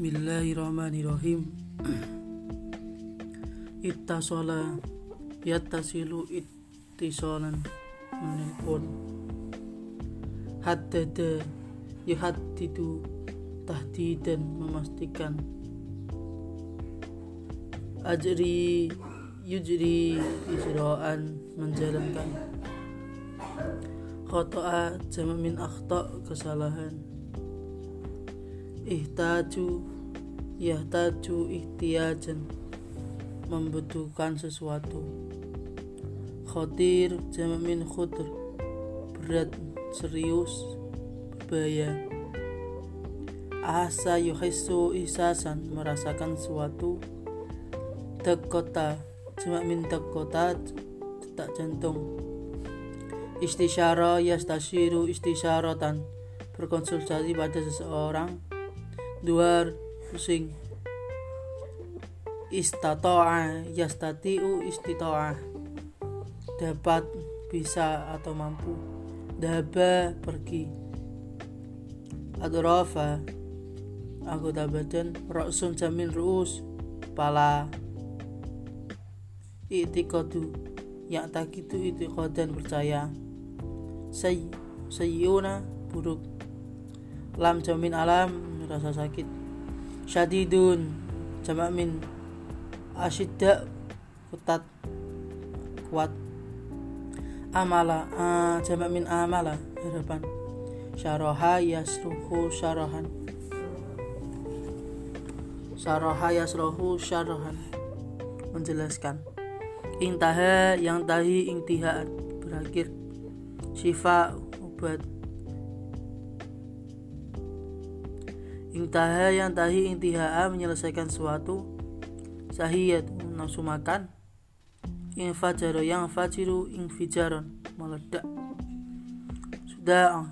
Bismillahirrahmanirrahim. Ittasala Yattasilu ittisalan Menelpon Haddada Yuhaddidu Tahdidan memastikan. Ajri Yujri Isra'an menjalankan. Khoto'a jama min akhta kesalahan ihtaju yahtaju ihtiyajan membutuhkan sesuatu. Khotir jamamin khutr berat serius berbahaya. Asa yuhissu ihsasan merasakan sesuatu. Dekota jamamin dekota detak jantung. Istisyara yastashiru istisyaratan berkonsultasi pada seseorang duar pusing istata'a yastatiu istita'a dapat bisa atau mampu. Daba pergi. Adrafa anggota badan roksun jamin ruus kepala i'tiqadu yang tak itu i'tiqadan percaya. Say sayyuna buruk. Lam jamin alam rasa sakit. Syadidun jamak min. Asyidda ketat kuat. Amala uh, jamak min amala harapan. Syaraha yasruhu syarahan. Syaraha yasruhu syarahan. Menjelaskan. Intaha yang tahi intihaan berakhir. Syifa obat Intaha yang tahi intihaa menyelesaikan sesuatu Sahiyat nafsu makan. Infajaro yang fajiru infijaron Meledak. Sudah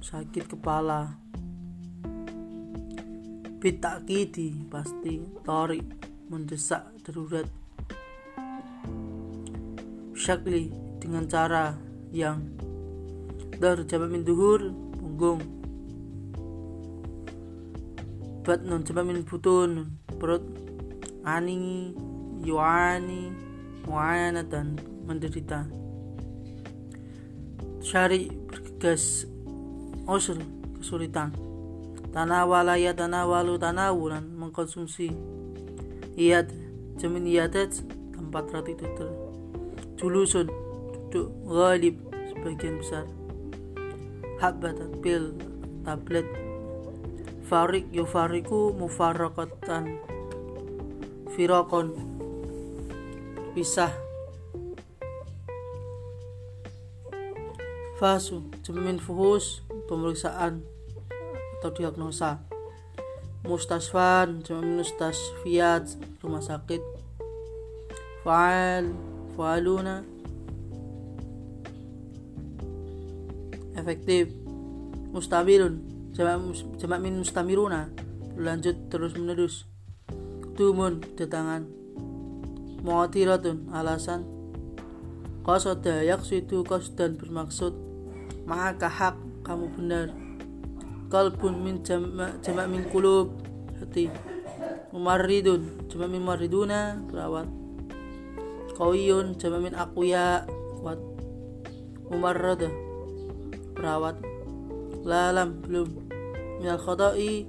sakit kepala. Bitakidi pasti Tori mendesak darurat. Syakli dengan cara yang Dar jamin duhur punggung batnun coba min butun perut ani yuani dan menderita. Syari bergegas osur kesulitan. Tanawala ya tanawalu tanawulan mengkonsumsi iyad jamin iyadat tempat rati tutur julusun duduk ghalib sebagian besar. Habat pil tablet farik yufariku mufarakatan. Firakon pisah. Fasu jamin fuhus pemeriksaan atau diagnosa. Mustasfan jamin mustasfiat rumah sakit. Faal faaluna. Efektif. Mustabilun jamak min mustamiruna. Berlanjut terus menerus. Tumun datangan mu'atiratun alasan. Qasada yaqsidu qasdan bermaksud maka hak kamu benar. Kalbun min jamak, jamak min kulub hati. Mumarridun jamak min mariduna perawat kawiyun jamak min akuya kuat mumarrada perawat lalam belum minal khotai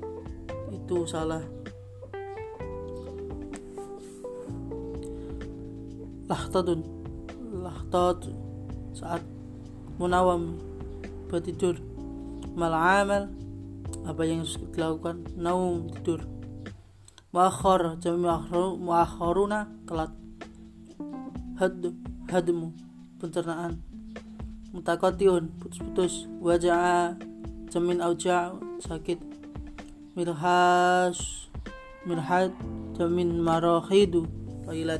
itu salah. Lahtadun. Lahtad saat munawam bertidur. Mal amal apa yang harus dilakukan? Naum tidur. Muakhar jami muakharuna kelat. Had hadmu pencernaan. Mutakatiun putus-putus. Wajah jamin auja sakit mirhas mirhat jamin marahidu toilet